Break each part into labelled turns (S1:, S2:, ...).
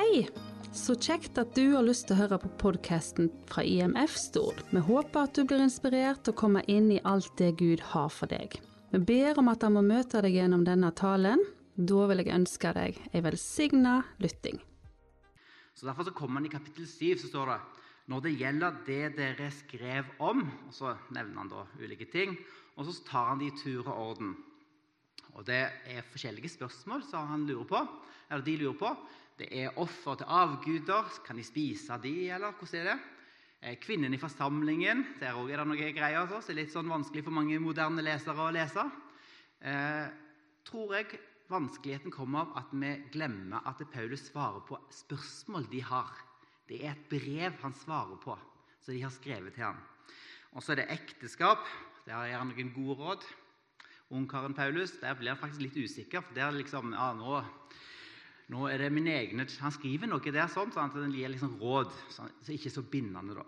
S1: Hei! Så kjekt at du har lyst til å høre på podkasten fra IMF Stord. Vi håper at du blir inspirert og kommer inn i alt det Gud har for deg. Vi ber om at han må møte deg gjennom denne talen. Da vil jeg ønske deg ei velsigna lytting.
S2: Så Derfor så kommer han i kapittel 7, så står det når det gjelder det dere skrev om og Så nevner han da ulike ting, og så tar han det i tur og orden. Og Det er forskjellige spørsmål som han lurer på, eller de lurer på. Det er offer til avguder. Kan de spise de, eller hvordan er det? Eh, kvinnen i forsamlingen. Der òg er det noe greier. Altså. Så det er litt sånn vanskelig for mange moderne lesere å lese. Eh, tror jeg vanskeligheten kommer av at vi glemmer at Paulus svarer på spørsmål de har. Det er et brev han svarer på, som de har skrevet til ham. Og så er det ekteskap. Der gir han noen gode råd. Ungkaren Paulus der blir han faktisk litt usikker. for der liksom, ja, nå nå er det mine egne, Han skriver noe der sånn, sånn at den gir liksom råd. Sånn, så ikke så bindende, da.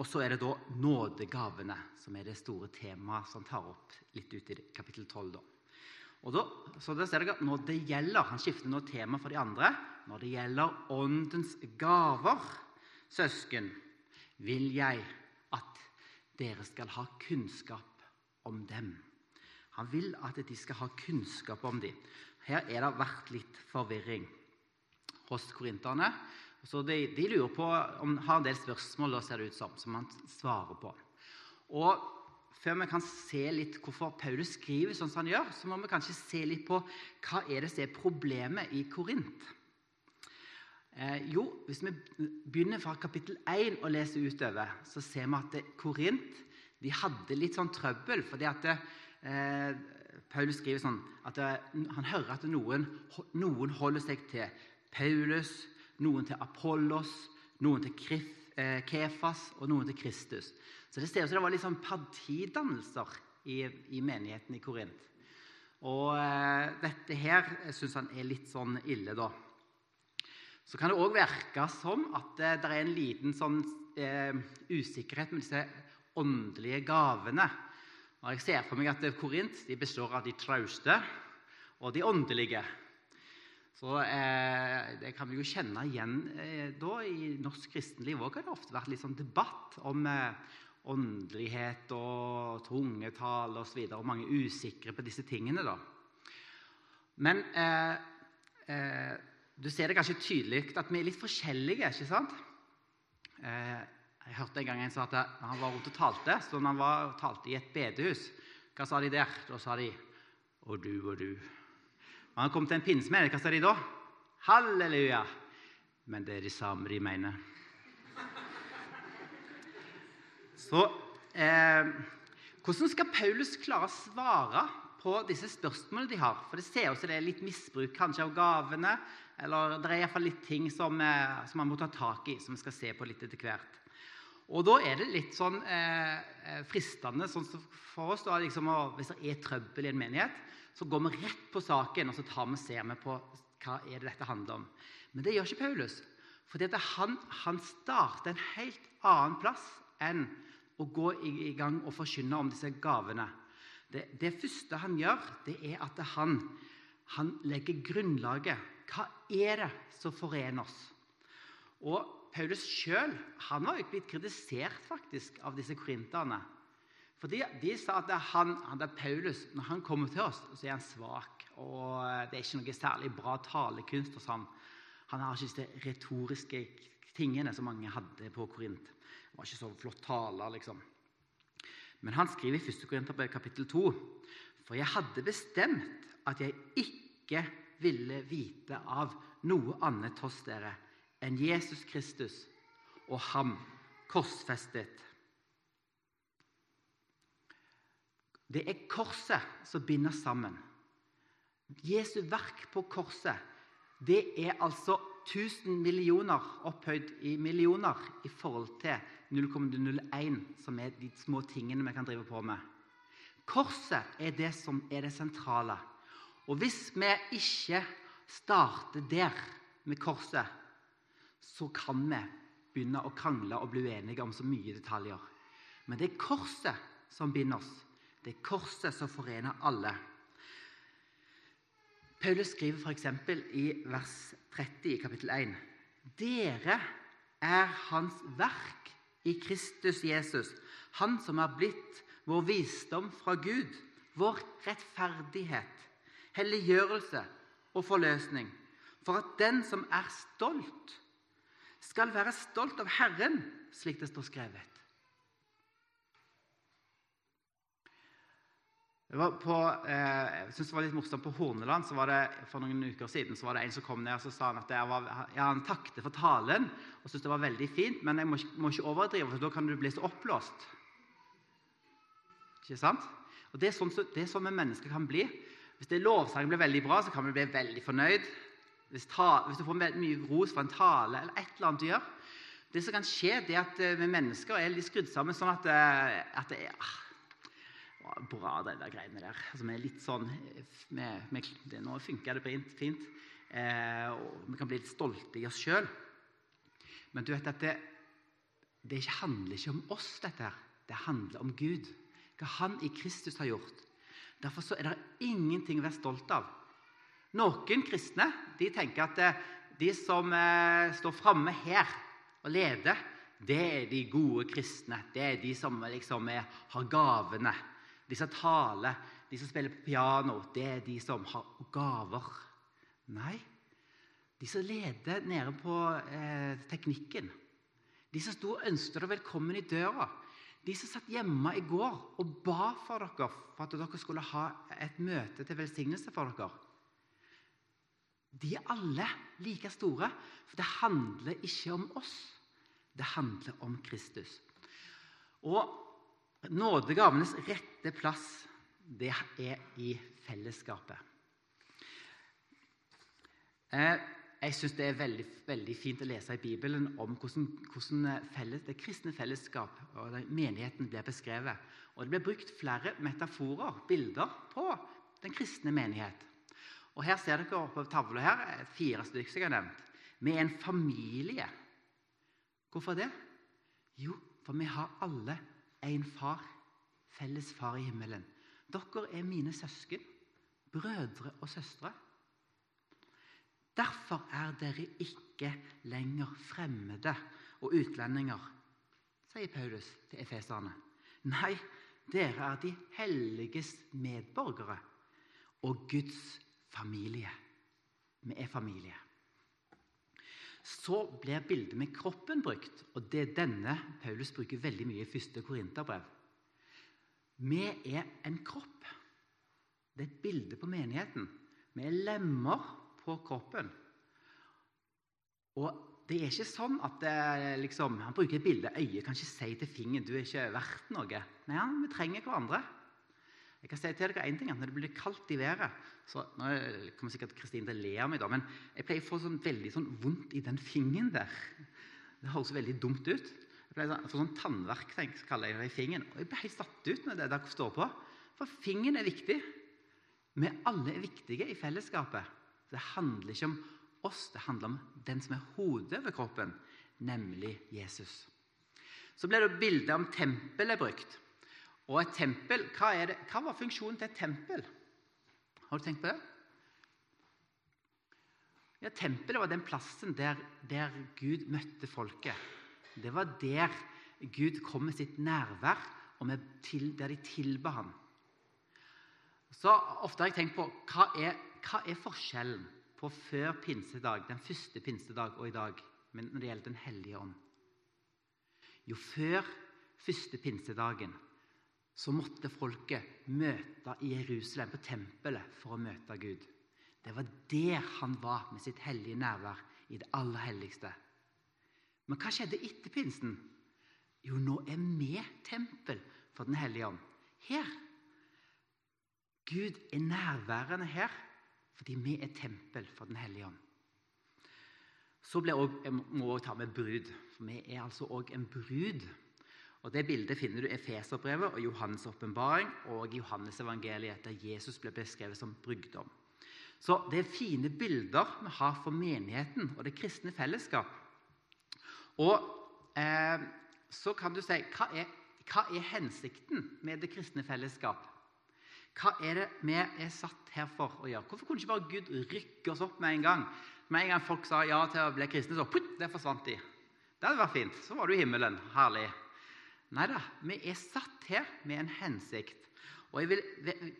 S2: Og så er det da nådegavene, som er det store temaet som tar opp litt ut i kapittel 12. da. Og da, så da ser dere at Når det gjelder Han skifter nå tema for de andre. Når det gjelder åndens gaver, søsken, vil jeg at dere skal ha kunnskap om dem. Han vil at de skal ha kunnskap om dem. Her er det vært litt forvirring hos korinterne. Så de, de, lurer på om har en del spørsmål ser det ut som, som han svarer på. Og Før vi kan se litt hvorfor Paulus skriver sånn som han gjør, så må vi kanskje se litt på hva er det som er problemet i Korint. Eh, jo, Hvis vi begynner fra kapittel 1 og leser utover, så ser vi at Korint de hadde litt sånn trøbbel. fordi at eh, Paulus skriver sånn at han hører at noen, noen holder seg til Paulus, noen til Apollos, noen til eh, Kefas og noen til Kristus. Så Det ser ut som det var litt sånn partidannelser i, i menigheten i Korint. Og eh, dette her syns han er litt sånn ille, da. Så kan det òg virke som at eh, det er en liten sånn eh, usikkerhet med disse åndelige gavene. Og Jeg ser for meg at Korint består av de trauste og de åndelige. Så eh, Det kan vi jo kjenne igjen eh, da. I norsk kristenliv også har det ofte vært litt sånn debatt om eh, åndelighet og tungetall osv. Og, og mange usikre på disse tingene. da. Men eh, eh, du ser det kanskje tydelig at vi er litt forskjellige. ikke sant? Jeg hørte en gang en sa at han var rundt og talte, så når han var, og talte i et bedehus, hva sa de der? Da sa de 'og du og du'. Når han kom til en pinnsmed, hva sa de da? 'Halleluja'. Men det er de samme de mener. Så eh, Hvordan skal Paulus klare å svare på disse spørsmålene de har? For Det ser ut som det er litt misbruk kanskje av gavene. Eller det er iallfall litt ting som, eh, som man må ta tak i, som vi skal se på litt etter hvert. Og da er det litt sånn eh, eh fristende sånn for oss da, liksom, Hvis det er trøbbel i en menighet, så går vi rett på saken og så tar vi, ser vi på hva er det dette handler om. Men det gjør ikke Paulus. For han, han starter en helt annen plass enn å gå i, gang og forkynne om disse gavene. Det, det, første han gjør, det er at han, han legger grunnlaget. Hva er det som forener oss? Og Paulus sjøl var jo blitt kritisert faktisk av disse korinterne. For de, de, sa at han, han er Paulus, når han kommer til oss, så er han svak. Og det er ikke noe særlig bra talekunst hos ham. Han har ikke disse retoriske tingene som mange hadde på Korint. Det var ikke så flott taler, liksom. Men han skriver i 1. Korinterbrev kapittel 2.: For jeg hadde bestemt at jeg ikke ville vite av noe annet hos dere enn Jesus Kristus og ham korsfestet. Det er korset som binder sammen. Jesu verk på korset det er altså 1000 millioner opphøyd i millioner i forhold til 0,01, som er de små tingene vi kan drive på med. Korset er det som er det sentrale. Og hvis vi ikke starter der med korset, så kan vi begynne å krangle og bli uenige om så mye detaljer. Men det er korset som binder oss. Det er korset som forener alle. Paulus skriver f.eks. i vers 30 i kapittel 1.: Dere er Hans verk i Kristus Jesus, Han som er blitt vår visdom fra Gud, vår rettferdighet, helliggjørelse og forløsning, for at den som er stolt, skal være stolt av Herren, slik det står skrevet. På, eh, jeg synes det var litt morsomt På Horneland så var det, for noen uker siden så var det en som kom ned og så sa han at var, ja, han takket for talen og syntes det var veldig fint, men jeg må, må, ikke overdrive, for da kan du bli så oppblåst. Ikke sant? Og Det er sånn, det er sånn vi mennesker kan bli. Hvis det lovsangen blir veldig bra, så kan vi bli veldig fornøyd. Hvis, ta, hvis du får mye ros for en tale eller et eller annet du gjør Det som kan skje, det er at eh, vi mennesker er litt skrudd sammen sånn at, eh, at det er ah, bra, de der greiene der. Altså, vi er litt sånn med, med, det, Nå funker det fint. Eh, og vi kan bli litt stolte i oss sjøl. Men du vet at det, det handler ikke om oss, dette her. Det handler om Gud. Hva Han i Kristus har gjort. Derfor er det ingenting å være stolt av. Noen kristne de tenker at eh, de som eh, står framme her og leder, det er de gode kristne. Det er de som liksom er, har gavene de som taler, de som spiller på piano, det er de som har gaver. Nei, de som leder nede på eh, teknikken. De som sto og ønsket dere velkommen i døra. De som satt hjemme i går og ba for dere for at dere skulle ha et møte til velsignelse for dere. De er alle like store, for det handler ikke om oss. Det handler om Kristus. Og Nådegavenes rette plass, det er i fellesskapet. Eh, jeg syns det er veldig, veldig, fint å lese i Bibelen om hvordan, hvordan felles, det kristne fellesskap og menigheten blir beskrevet. Og Det blir brukt flere metaforer, bilder, på den kristne menighet. Og Her ser dere på tavla her, fire stykker jeg har nevnt. Vi er en familie. Hvorfor det? Jo, for vi har alle en far, felles far i himmelen. Dere er mine søsken, brødre og søstre. Derfor er dere ikke lenger fremmede og utlendinger, sier Paulus til efeserne. Nei, dere er de helliges medborgere og Guds familie. Vi er familie. Så blir bildet med kroppen brukt, og det er denne Paulus bruker veldig mye i første Korinterbrev. Vi er en kropp. Det er et bilde på menigheten. Vi er lemmer på kroppen. Og det er ikke sånn at det, liksom, Han bruker et bilde. Øyet kan ikke si til fingeren du er ikke verdt noe. Nei, vi trenger hverandre. Jeg kan si til dere en ting, at Når det blir kaldt i været så Nå kommer sikkert Kristin til å le av meg, da, men jeg pleier å få sånn, veldig sånn vondt i den fingeren der. Det høres veldig dumt ut. Jeg pleier å få sånn tannverk tenk, kaller jeg det i fingeren. Og jeg blir helt satt ut når det der står på. For fingeren er viktig. Vi alle er viktige i fellesskapet. Det handler ikke om oss, det handler om den som er hodet ved kroppen, nemlig Jesus. Så ble det bildet om tempelet brukt. Og et tempel, hva, det, hva var funksjonen til et tempel? Har du tenkt på det? Ja, Tempelet var den plassen der, der Gud møtte folket. Det var der Gud kom med sitt nærvær, og til, der de tilba ham. Så Ofte har jeg tenkt på hva er, hva er forskjellen på før pinsedag, den første pinsedag og i dag når det gjelder Den hellige ånd? Jo, før første pinsedagen så måtte folket møte i Jerusalem, på tempelet, for å møte Gud. Det var der han var med sitt hellige nærvær, i det aller helligste. Men hva skjedde etter pinsen? Jo, nå er vi tempel for Den hellige ånd. Her. Gud er nærværende her fordi vi er tempel for Den hellige ånd. Så blir også, jeg må jeg ta med brud, for vi er altså òg en brud og Det bildet finner du i Efeserbrevet og Johannes' åpenbaring og Johannes evangeliet, der Jesus ble beskrevet som brygdom. Så det er fine bilder vi har for menigheten og det kristne fellesskap. Og eh, så kan du si hva er, hva er hensikten med det kristne fellesskap? Hva er det vi er satt her for å gjøre? Hvorfor kunne ikke bare Gud rykke oss opp med en gang? Med en gang folk sa ja til å bli kristne, så putt, det forsvant de. Det hadde vært fint. Så var du i himmelen. Herlig. Nei da, vi er satt her med en hensikt. Og Jeg vil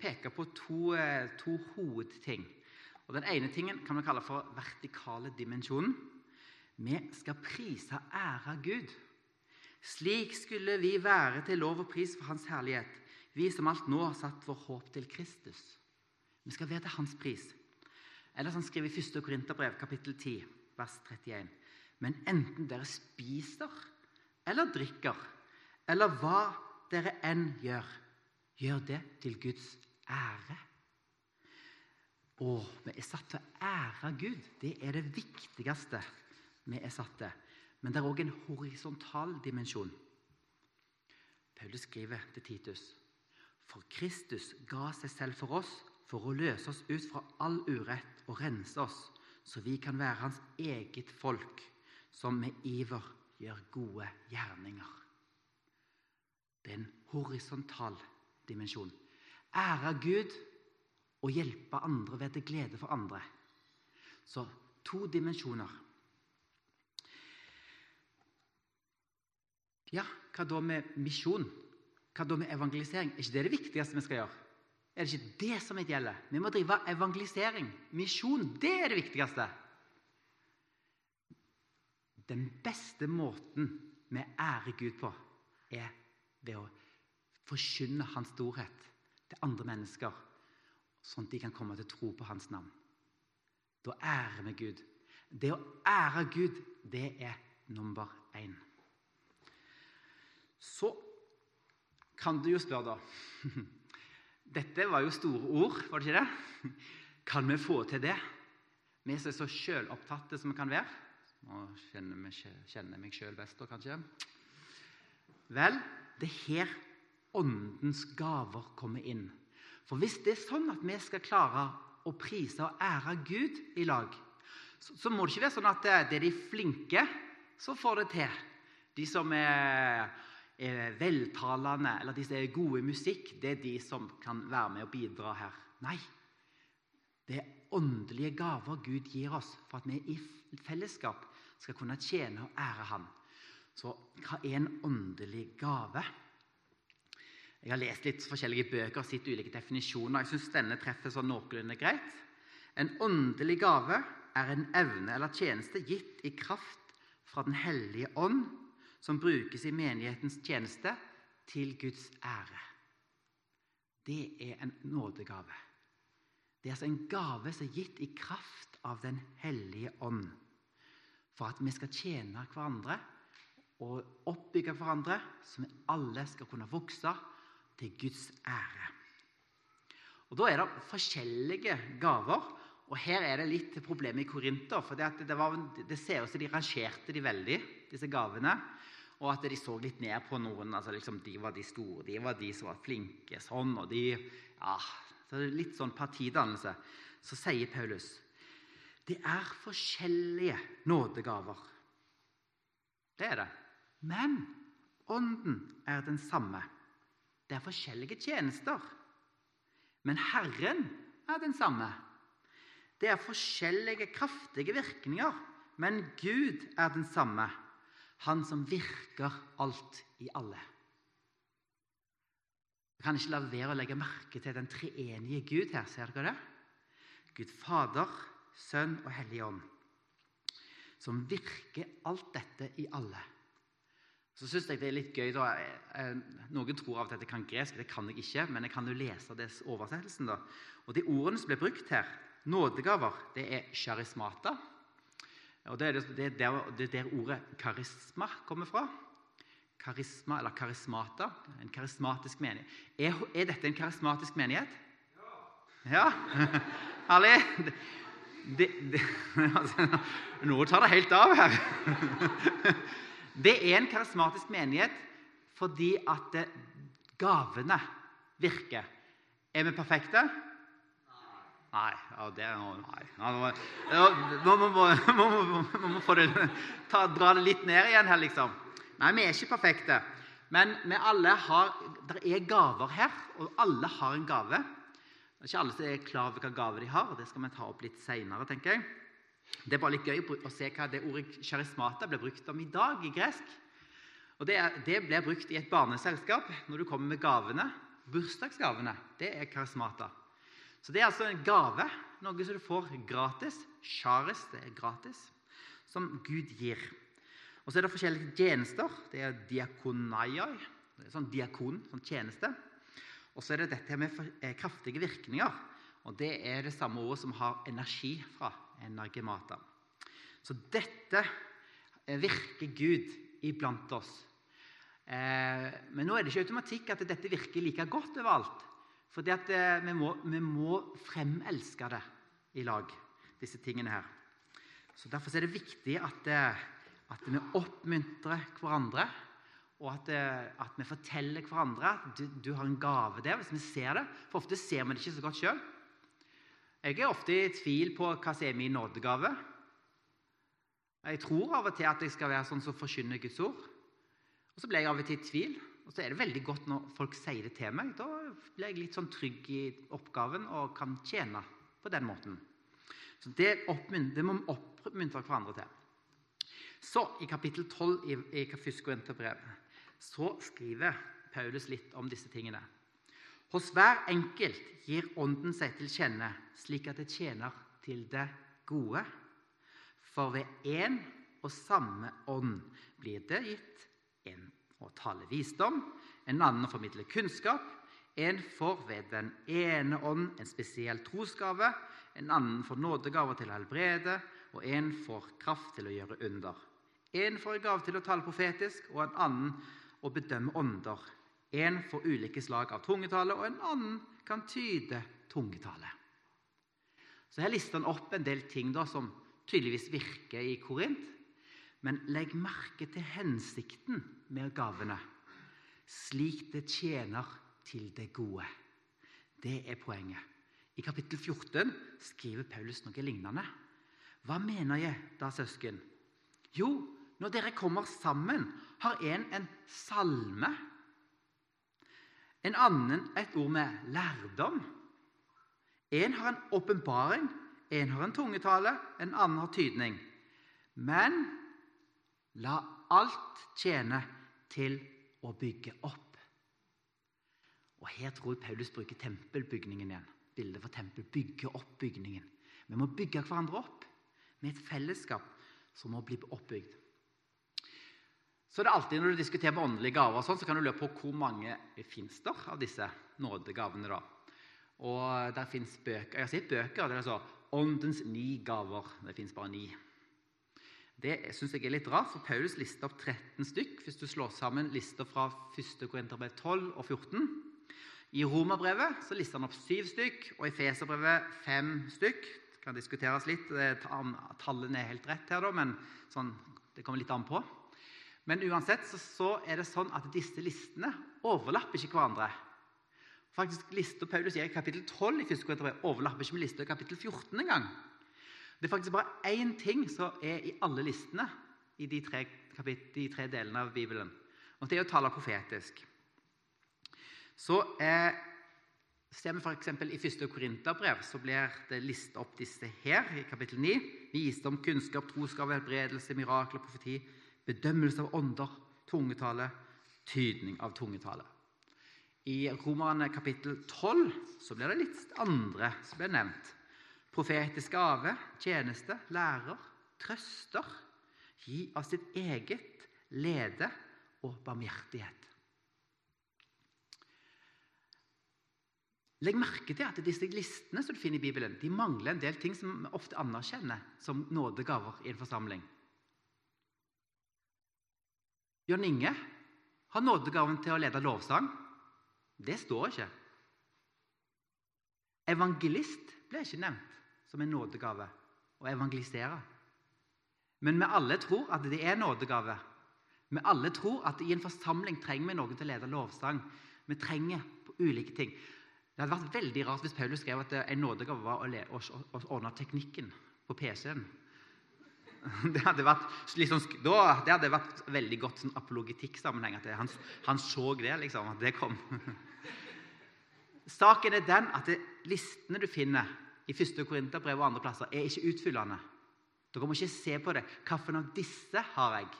S2: peke på to, eh, to hovedting. Og Den ene tingen kan vi kalle for vertikale dimensjonen. Vi skal prise og ære Gud. Slik skulle vi være til lov og pris for Hans herlighet, vi som alt nå har satt vår håp til Kristus. Vi skal være til Hans pris. Eller som skriver i 1. Korinterbrev, kapittel 10, vers 31. Men enten dere spiser eller drikker, eller hva dere enn gjør, gjør det til Guds ære. Å, vi er satt til å ære Gud. Det er det viktigste vi er satt til. Men det er òg en horisontal dimensjon. Paulus skriver til Titus.: For Kristus ga seg selv for oss for å løse oss ut fra all urett og rense oss, så vi kan være hans eget folk, som med iver gjør gode gjerninger. Det er en horisontal dimensjon. Ære Gud og hjelpe andre ved til glede for andre. Så to dimensjoner. Ja, hva da med misjon? Hva da med evangelisering? Er ikke det det viktigste vi skal gjøre? Er det ikke det som gjelder? Vi må drive evangelisering. Misjon, det er det viktigste. Den beste måten vi ærer Gud på, er ved å forkynne Hans storhet til andre mennesker, sånn at de kan komme til tro på Hans navn. Da ærer vi Gud. Det å ære Gud, det er nummer én. Så kan du jo spørre, da Dette var jo store ord, var det ikke det? Kan vi få til det? Vi som er så sjølopptatte som vi kan være. Nå kjenner jeg meg sjøl best, da, kanskje. Vel, det er her åndens gaver kommer inn. For hvis det er sånn at vi skal klare å prise og ære Gud i lag, så, så må det ikke være sånn at det, det er de flinke som får det til. De som er er veltalende eller de som er gode i musikk, det er de som kan være med og bidra her. Nei. Det er åndelige gaver Gud gir oss for at vi i fellesskap skal kunne tjene og ære Han. Så hva er en åndelig gave? Jeg har lest litt forskjellige bøker og sett ulike definisjoner. Jeg syns denne treffer sånn noenlunde greit. En åndelig gave er en evne eller tjeneste gitt i kraft fra Den hellige ånd som brukes i menighetens tjeneste til Guds ære. Det er en nådegave. Det er altså en gave som er gitt i kraft av Den hellige ånd. For at vi skal tjene hverandre og oppbygge hverandre, så vi alle skal kunne vokse til Guds ære. Og Da er det forskjellige gaver. Og Her er det litt problem i Korinter. for det, det, var, det ser ut som de rangerte de veldig, disse gavene og at de så litt ned på noen. altså liksom, De var de store, de var de som var flinke. sånn, og de, ja, så Litt sånn partidannelse. Så sier Paulus det er forskjellige nådegaver. Det er det. Men ånden er den samme. Det er forskjellige tjenester. Men Herren er den samme. Det er forskjellige kraftige virkninger, men Gud er den samme. Han som virker alt i alle. Jeg kan ikke la være å legge merke til den treenige Gud her. Ser dere det? Gud Fader, Sønn og Hellig Ånd. Som virker alt dette i alle. Så synes jeg det er litt gøy da, eh, Noen tror av at jeg kan gresk. Det kan jeg ikke, men jeg kan jo lese det oversettelsen. da. Og De ordene som blir brukt her, nådegaver, det er charismata. Og Det er, det, det, der, er der ordet karisma kommer fra. Karisma eller karismata. En karismatisk menighet. Er, er dette en karismatisk menighet? Ja. Herlig. Det, det, altså, nå tar det helt av her. Det er en karismatisk menighet fordi at gavene virker. Er vi perfekte? Nei. Ja, det er Nei. Ja, må, må, få det, ta, dra det litt ned igjen her, liksom. Nei, vi er ikke perfekte. Men vi alle har, det er gaver her, og alle har en gave. Det er ikke alle som er klar over hva gave de har, og det skal vi ta opp litt seinere, tenker jeg. Det er bare litt gøy å se hva det ordet charismata blir brukt om i dag i gresk. Og det, er, det blir brukt i et barneselskap når du kommer med gavene. Bursdagsgavene, det er charismata. Så det er altså en gave, noe som du får gratis. Charis, det er gratis. Som Gud gir. Og så er det forskjellige tjenester. Det er diakonaioi. Sånn diakon, sånn tjeneste. Og så er det dette med eh, kraftige virkninger. Og Det er det samme ordet som har energi fra. Energemata. Så dette eh, virker Gud iblant oss. Eh, men nå er det ikke automatikk at dette virker like godt overalt. For vi, må, vi må fremelske det i lag, disse tingene her. Så Derfor er det viktig at, at vi oppmuntrer hverandre og at, eh, at, vi forteller hverandre at du, du, har en gave der. hvis vi ser det. For ofte ser vi det ikke så godt sjøl. Jeg er ofte i tvil på hva som er min nådegave. Jeg tror av og til at jeg skal være sånn som forkynner Guds ord. Og så blir jeg av og til i tvil. Og så er det veldig godt når folk sier det til meg. Da blir jeg litt sånn trygg i oppgaven og kan tjene på den måten. Så Det, det må vi oppmuntre hverandre til. Så i kapittel 12 i, i 1. Korinterbrev så skriver Paulus litt om disse tingene. Hos hver enkelt gir Ånden seg til kjenne, slik at det tjener til det gode. For ved én og samme ånd blir det gitt en å tale visdom, en annen å formidle kunnskap, en får ved den ene ånd en spesiell trosgave, en annen får nådegaver til å helbrede, og en får kraft til å gjøre under. En får en gave til å tale profetisk, og en annen å bedømme ånder. En får ulike slag av tungetale, og en annen kan tyde tungetale. Så Her lister han opp en del ting da, som tydeligvis virker i Korint. Men legg merke til hensikten med gavene, slik det tjener til det gode. Det er poenget. I kapittel 14 skriver Paulus noe lignende. Hva mener jeg da, søsken? Jo, når dere kommer sammen, har en en salme, en annen et ord med lærdom. En har en åpenbaring, en har en tungetale, en annen har tydning. Men la alt tjene til å bygge opp. Og Her tror jeg Paulus bruker tempelbygningen igjen. Bildet for tempel. Bygge opp bygningen. Vi må bygge hverandre opp med et fellesskap som må bli oppbygd. Så det er alltid Når du diskuterer med åndelige gaver, og sånn, så kan du lure på hvor mange finnes der av disse nådegavene. da. Og der fins bøker. Jeg har sett bøker det er altså 'Åndens ni gaver'. Det fins bare ni. Det syns jeg er litt rart, for Paulus lister opp 13 stykk hvis du slår sammen lister fra 1. Korinterbrev 12 og 14. I Romerbrevet så lister han opp syv stykk, og i Feserbrevet fem stykk. Det kan diskuteres litt. Tallene er helt rett her, da, men sånn, det kommer litt an på. Men uansett så, så, er det sånn at disse listene overlapper ikke hverandre. Faktisk Lista Paulus gir i kapittel 12 i 1. Korinterbrev overlapper ikke med lista i kapittel 14 engang. Det er faktisk bare én ting som er i alle listene i de tre, de tre delene av Bibelen. Og det er å tale profetisk. Så eh, ser vi f.eks. i 1. Korinterbrev så blir det listet opp disse her i kapittel 9. Visdom, kunnskap, troskap, helbredelse, mirakler, profeti bedømmelse av ånder, tungetale, tydning av tungetale. I Romerne kapittel 12 så blir det litt andre som blir nevnt. Profetisk gave, tjeneste, lærer, trøster, gi av sitt eget lede og barmhjertighet. Legg merke til at disse listene som du finner i Bibelen, de mangler en del ting som vi ofte anerkjenner som nådegaver i en forsamling. Bjørn Inge har nådegaven til å lede lovsang. Det står ikke. Evangelist ble ikke nevnt som en nådegave å evangelisere. Men vi alle tror at det er nådegave. Vi alle tror at i en forsamling trenger vi noen til å lede lovsang. Vi trenger på ulike ting. Det hadde vært veldig rart hvis Paulus skrev at en nådegave var å ordne teknikken på PC-en. Det hadde vært, liksom, da, det hadde vært veldig godt sånn apologitikk-sammenheng. at han, han, så det, liksom. At det kom. Saken er den at det, listene du finner i 1. Korinterbrev og andre plasser, er ikke utfyllende. Dere må ikke se på det. Hvilken av disse har jeg?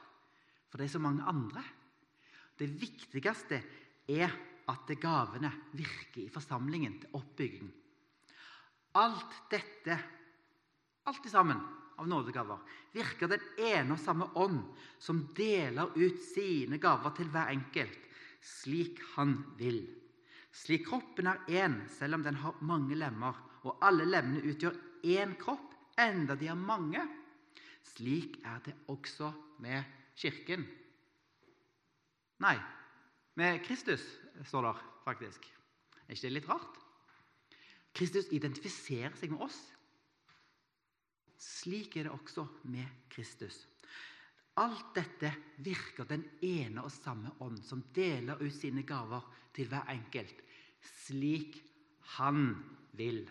S2: For det er så mange andre. Det viktigste er at gavene virker i forsamlingen til oppbygging. Alt dette, alt i sammen av nådegaver, virker den ene og samme ånd, som deler ut sine gaver til hver enkelt, slik han vil. Slik kroppen er én, selv om den har mange lemmer, og alle lemmene utgjør én kropp, enda de er mange. Slik er det også med Kirken. Nei, med Kristus, står det faktisk. Er ikke det litt rart? Kristus identifiserer seg med oss. Slik er det også med Kristus. Alt dette virker den ene og samme ånd, som deler ut sine gaver til hver enkelt, slik han vil.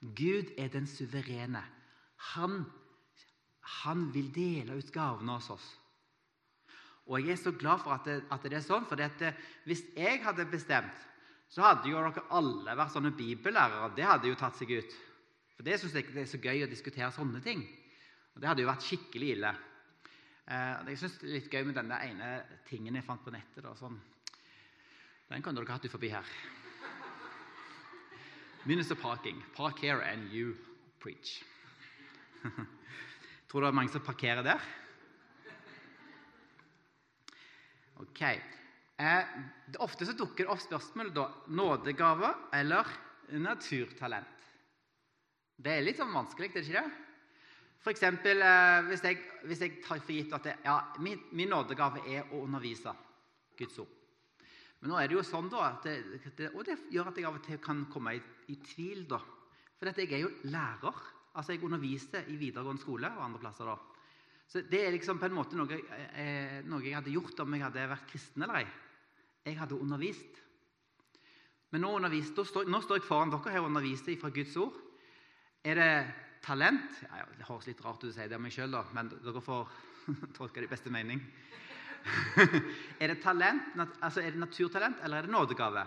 S2: Gud er den suverene. Han, han vil dele ut gavene hos oss. Og jeg er så glad for at det, at det er sånn, for det, hvis jeg hadde bestemt, så hadde jo dere alle vært sånne bibellærere. Det hadde jo tatt seg ut. For det syns jeg det er så gøy å diskutere sånne ting. Og Det hadde jo vært skikkelig ille. Eh, jeg syns det er litt gøy med den ene tingen jeg fant på nettet. Da, sånn. Den kan dere hatt ut forbi her. Minister parking. Park here and you preach. Tror du det er mange som parkerer der? Ok. Eh, ofte så dukker det opp spørsmål da, nådegave eller naturtalent. Det er litt sånn vanskelig, er det ikke det? For eksempel, eh, hvis, jeg, hvis jeg tar for gitt at det, ja, min, min, nådegave er å undervise Guds ord. Men nå er det jo sånn da, det, det, Og det gjør at jeg av og til kan komme i, i tvil. da. For jeg er jo lærer. Altså Jeg underviser i videregående skole og andre plasser. da. Så Det er liksom på en måte noe, eh, noe, jeg hadde gjort om jeg hadde vært kristen eller ei. Jeg hadde undervist. Men nå, undervist, står, nå står jeg foran dere her og underviser fra Guds ord. Er det talent? Ja, det høres litt rart ut å si det om meg sjøl, men dere får tolke det i beste mening. er, det talent, altså er det naturtalent, eller er det nådegave?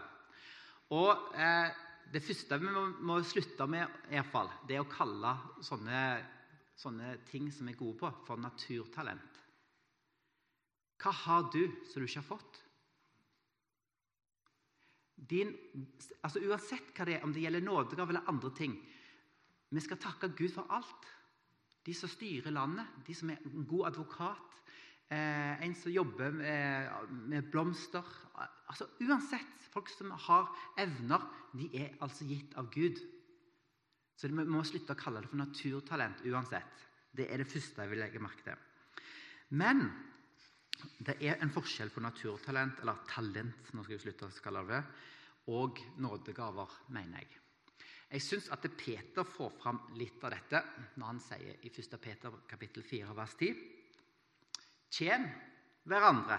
S2: Og eh, Det første vi må, må slutte med, i hvert fall, det er å kalle sånne sånne ting som vi er gode på, for naturtalent. Hva har du som du ikke har fått? Din, altså Uansett hva det er, om det gjelder nådegave eller andre ting Vi skal takke Gud for alt. De som styrer landet, de som er en god advokat, eh, en som jobber med, med blomster altså Uansett. Folk som har evner, de er altså gitt av Gud. Så vi må slutte å kalle det for naturtalent uansett. Det er det første jeg vil legge merke til. Men det er en forskjell på naturtalent, eller talent, nå skal jeg slutte å kalle det, og nådegaver, mener jeg. Jeg syns at Peter får fram litt av dette når han sier i 1. Peter kapittel 4, vers 10.: Tjen hverandre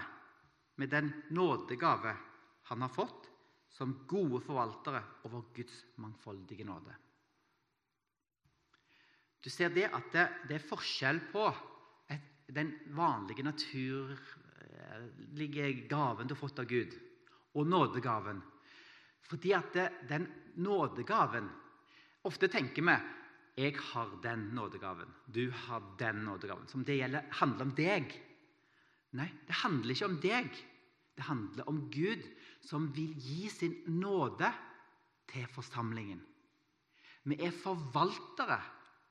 S2: med den nådegave han har fått, som gode forvaltere over Guds mangfoldige nåde. Du ser det at det, det er forskjell på et, den vanlige naturlige gaven du har fått av Gud, og nådegaven. Fordi at det, den nådegaven Ofte tenker vi jeg har den nådegaven, du har den nådegaven. Som det gjelder, handler om deg. Nei, det handler ikke om deg. Det handler om Gud, som vil gi sin nåde til forsamlingen. Vi er forvaltere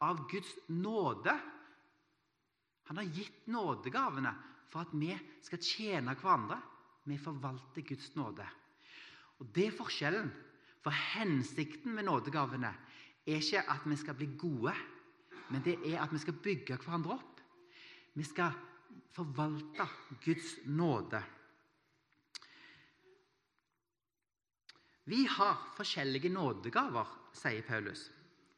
S2: av Guds nåde. Han har gitt nådegavene for at vi skal tjene hverandre. Vi forvalter Guds nåde. Og Det er forskjellen. For hensikten med nådegavene er ikke at vi skal bli gode, men det er at vi skal bygge hverandre opp. Vi skal forvalte Guds nåde. Vi har forskjellige nådegaver, sier Paulus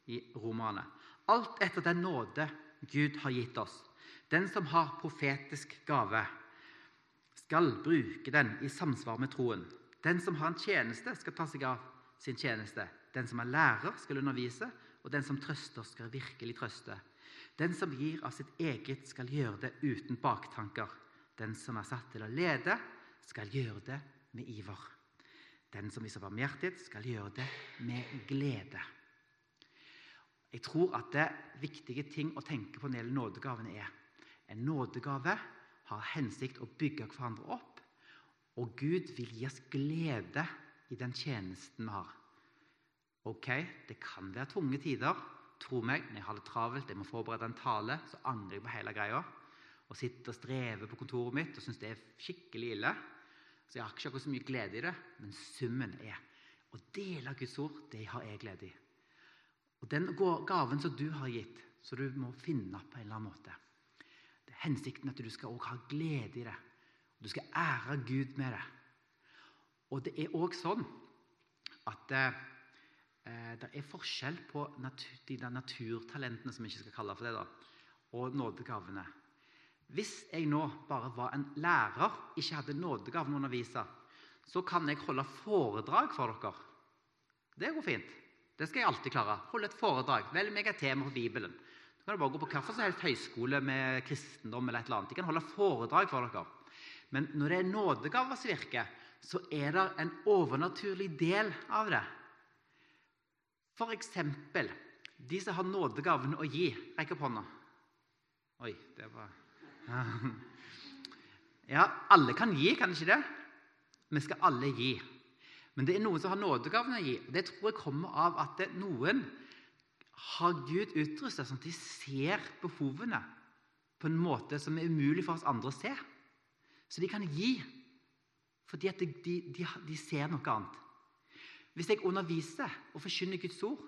S2: i romerne. Alt etter den nåde Gud har gitt oss. Den som har profetisk gave, skal bruke den i samsvar med troen. Den som har en tjeneste, skal ta seg av sin tjeneste. Den som er lærer, skal undervise, og den som trøster, skal virkelig trøste. Den som gir av sitt eget, skal gjøre det uten baktanker. Den som er satt til å lede, skal gjøre det med iver. Den som viser barmhjertighet, skal gjøre det med glede. Jeg tror at det viktige ting å tenke på når det gjelder nådegavene, er en nådegave har hensikt å bygge hverandre opp, og Gud vil gi oss glede i den tjenesten vi har. Ok, det kan være tunge tider. Tro meg, når jeg har det travelt, jeg må forberede en tale, så angrer jeg på hele greia. Og sitter og strever på kontoret mitt og syns det er skikkelig ille. Så jeg har ikke så mye glede i det, men summen er å dele Guds ord, det har jeg glede i. Og Den gaven som du har gitt, så du må finne på en eller annen måte det er Hensikten at du skal også ha glede i det. Du skal ære Gud med det. Og det er òg sånn at eh, det er forskjell på natur, de naturtalentene, som vi ikke skal kalle for det, da, og nådegavene. Hvis jeg nå bare var en lærer, ikke hadde nådegaven å undervise, så kan jeg holde foredrag for dere. Det går fint. Det skal jeg alltid klare. Holde et foredrag. Velg meg et tema på Bibelen. Du kan bare gå på hvilken som helst høyskole med kristendom eller et eller annet. De kan holde foredrag for dere. Men når det er nådegavers virke, så er det en overnaturlig del av det. Eksempel de som har nådegaven å gi. Rekk opp hånda. Oi, det var Ja, alle kan gi, kan ikke det? Vi skal alle gi. Men det er noen som har nådegaven å gi. Det tror jeg kommer av at noen har Gud utrustet sånn at de ser behovene på en måte som er umulig for oss andre å se. Så de kan gi fordi at de, de, de ser noe annet. Hvis jeg underviser og forkynner Guds ord,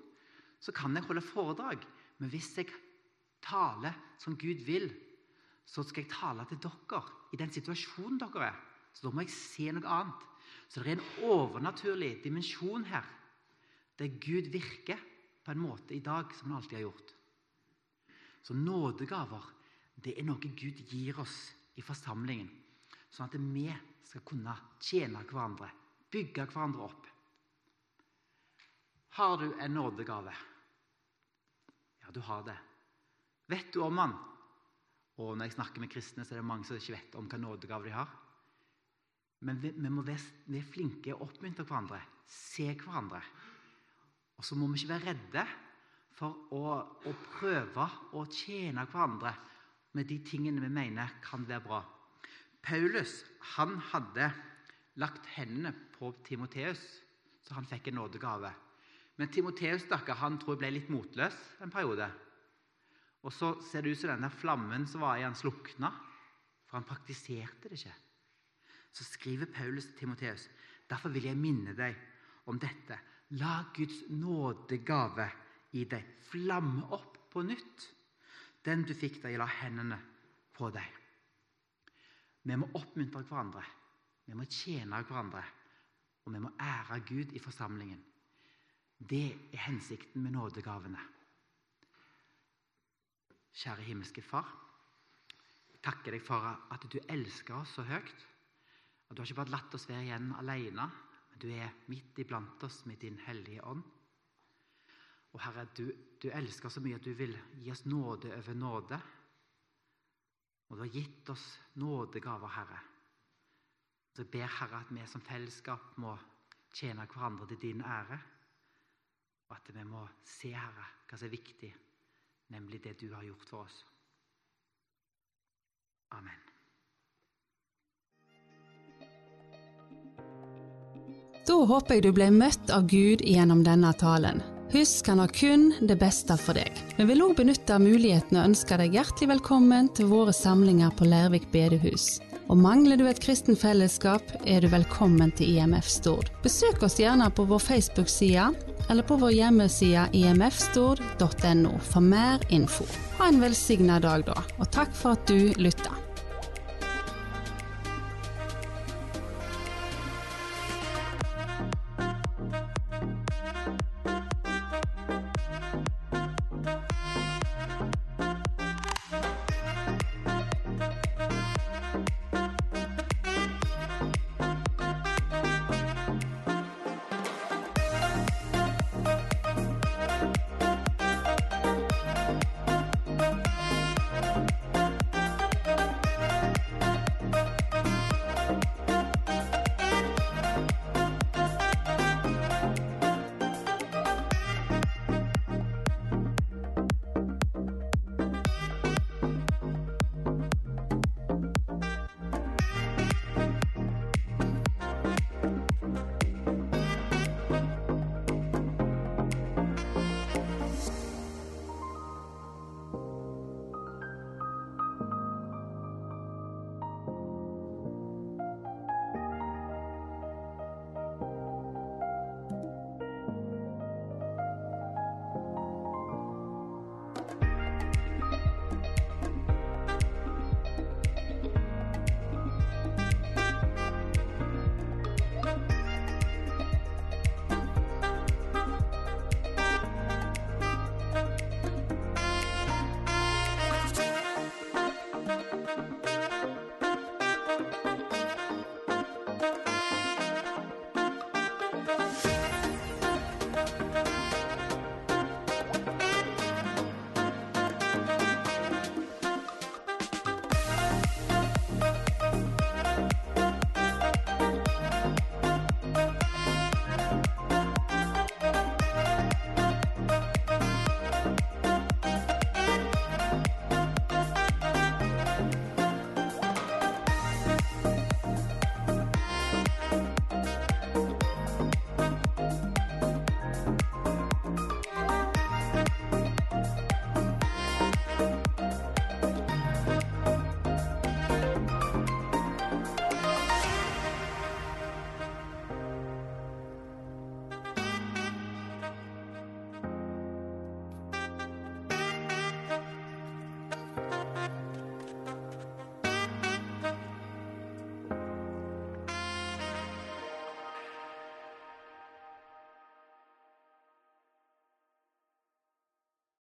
S2: så kan jeg holde foredrag. Men hvis jeg taler som Gud vil, så skal jeg tale til dere i den situasjonen dere er. Så da må jeg se noe annet. Så det er en overnaturlig dimensjon her, der Gud virker på en måte i dag som han alltid har gjort. Så nådegaver det er noe Gud gir oss i forsamlingen, sånn at vi skal kunne tjene hverandre, bygge hverandre opp. Har du en nådegave? Ja, du har det. Vet du om den? Og når jeg snakker med kristne, så er det mange som ikke vet om hva nådegave de har. Men vi, vi må være, være flinke og oppmuntre hverandre, se hverandre. Og så må vi ikke være redde for å, å prøve å tjene hverandre med de tingene vi mener kan være bra. Paulus han hadde lagt hendene på Timoteus, så han fikk en nådegave. Men Timoteus han tror jeg ble litt motløs en periode. Og så ser det ut som denne flammen som var i han, slukna, for han praktiserte det ikke så skriver Paulus til Timoteus.: Derfor vil jeg minne deg om dette. La Guds nådegave i deg flamme opp på nytt, den du fikk da jeg la hendene på deg. Vi må oppmuntre hverandre, vi må tjene hverandre, og vi må ære Gud i forsamlingen. Det er hensikten med nådegavene. Kjære himmelske Far. Jeg takker deg for at du elsker oss så høyt. At Du har ikke bare latt oss være igjen alene, men du er midt iblant oss med din hellige ånd. Og Herre, du, du elsker så mye at du vil gi oss nåde over nåde. Og du har gitt oss nådegaver, Herre. Så jeg ber Herre at vi som fellesskap må tjene hverandre til din ære. Og at vi må se, Herre, hva som er viktig, nemlig det du har gjort for oss. Amen.
S1: Da håper jeg du ble møtt av Gud gjennom denne talen. Husk, han har kun det beste for deg. Vi vil òg benytte muligheten og ønske deg hjertelig velkommen til våre samlinger på Lærvik bedehus. Og mangler du et kristen fellesskap, er du velkommen til IMF Stord. Besøk oss gjerne på vår Facebook-side eller på vår hjemmeside imfstord.no for mer info. Ha en velsigna dag, da, og takk for at du lytta.